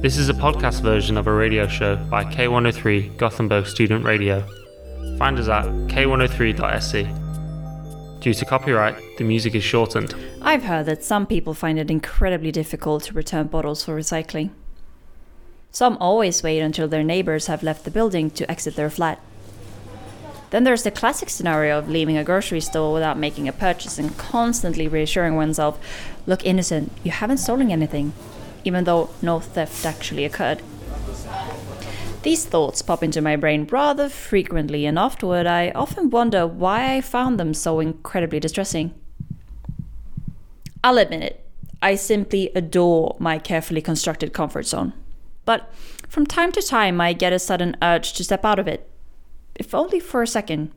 This is a podcast version of a radio show by K103 Gothenburg Student Radio. Find us at k103.se. Due to copyright, the music is shortened. I've heard that some people find it incredibly difficult to return bottles for recycling. Some always wait until their neighbors have left the building to exit their flat. Then there's the classic scenario of leaving a grocery store without making a purchase and constantly reassuring oneself, look innocent, you haven't stolen anything even though no theft actually occurred. These thoughts pop into my brain rather frequently, and afterward, I often wonder why I found them so incredibly distressing. I'll admit it, I simply adore my carefully constructed comfort zone. But from time to time, I get a sudden urge to step out of it, if only for a second.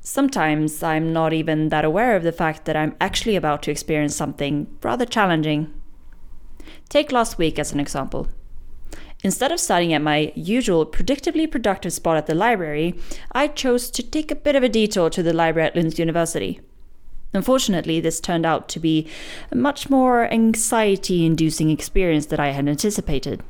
Sometimes I'm not even that aware of the fact that I'm actually about to experience something rather challenging Take last week as an example. Instead of studying at my usual predictably productive spot at the library, I chose to take a bit of a detour to the library at Lund University. Unfortunately, this turned out to be a much more anxiety inducing experience than I had anticipated.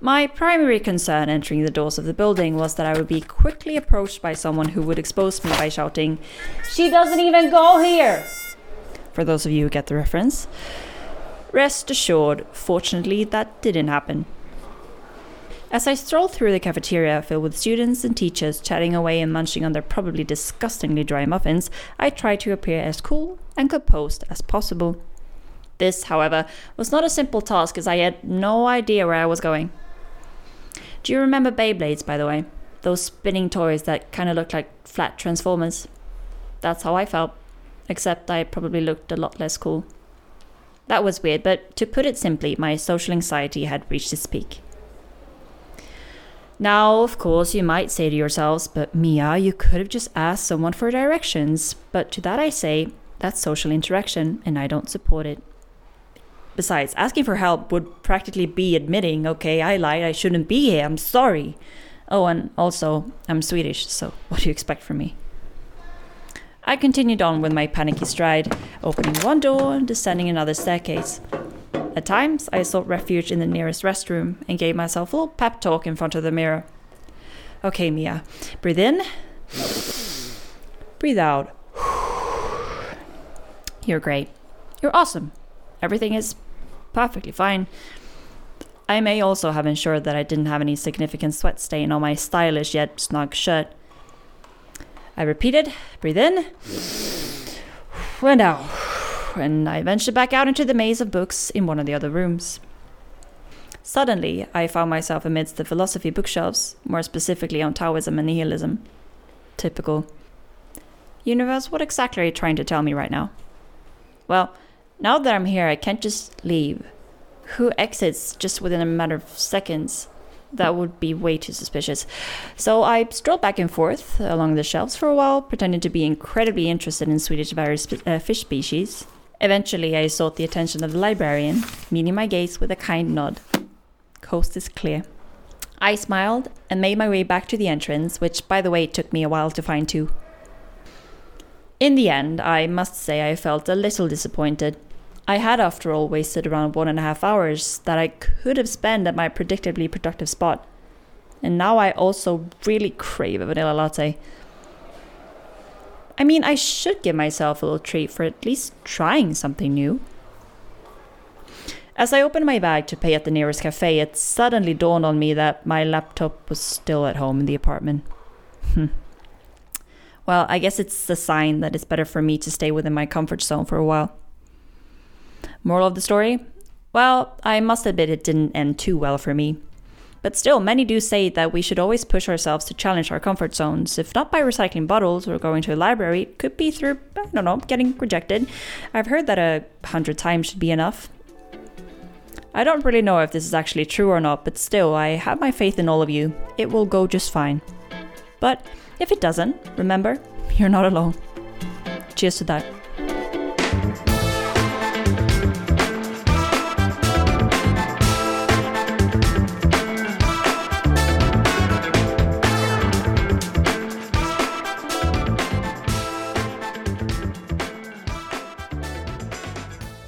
My primary concern entering the doors of the building was that I would be quickly approached by someone who would expose me by shouting, She doesn't even go here! For those of you who get the reference. Rest assured, fortunately, that didn't happen. As I strolled through the cafeteria filled with students and teachers chatting away and munching on their probably disgustingly dry muffins, I tried to appear as cool and composed as possible. This, however, was not a simple task as I had no idea where I was going. Do you remember Beyblades, by the way? Those spinning toys that kind of looked like flat transformers? That's how I felt, except I probably looked a lot less cool. That was weird, but to put it simply, my social anxiety had reached its peak. Now, of course, you might say to yourselves, but Mia, you could have just asked someone for directions. But to that I say, that's social interaction, and I don't support it. Besides, asking for help would practically be admitting, okay, I lied, I shouldn't be here, I'm sorry. Oh, and also, I'm Swedish, so what do you expect from me? I continued on with my panicky stride, opening one door and descending another staircase. At times, I sought refuge in the nearest restroom and gave myself a little pep talk in front of the mirror. Okay, Mia, breathe in, breathe out. You're great. You're awesome. Everything is perfectly fine. I may also have ensured that I didn't have any significant sweat stain on my stylish yet snug shirt. I repeated, breathe in, and out. And I ventured back out into the maze of books in one of the other rooms. Suddenly, I found myself amidst the philosophy bookshelves, more specifically on Taoism and nihilism. Typical. Universe, what exactly are you trying to tell me right now? Well, now that I'm here, I can't just leave. Who exits just within a matter of seconds? That would be way too suspicious. So I strolled back and forth along the shelves for a while, pretending to be incredibly interested in Swedish various uh, fish species. Eventually, I sought the attention of the librarian, meeting my gaze with a kind nod. Coast is clear. I smiled and made my way back to the entrance, which, by the way, took me a while to find too. In the end, I must say I felt a little disappointed. I had, after all, wasted around one and a half hours that I could have spent at my predictably productive spot. And now I also really crave a vanilla latte. I mean, I should give myself a little treat for at least trying something new. As I opened my bag to pay at the nearest cafe, it suddenly dawned on me that my laptop was still at home in the apartment. Hmm. well, I guess it's a sign that it's better for me to stay within my comfort zone for a while. Moral of the story? Well, I must admit it didn't end too well for me. But still, many do say that we should always push ourselves to challenge our comfort zones. If not by recycling bottles or going to a library, it could be through, I don't know, getting rejected. I've heard that a hundred times should be enough. I don't really know if this is actually true or not, but still, I have my faith in all of you. It will go just fine. But if it doesn't, remember, you're not alone. Cheers to that.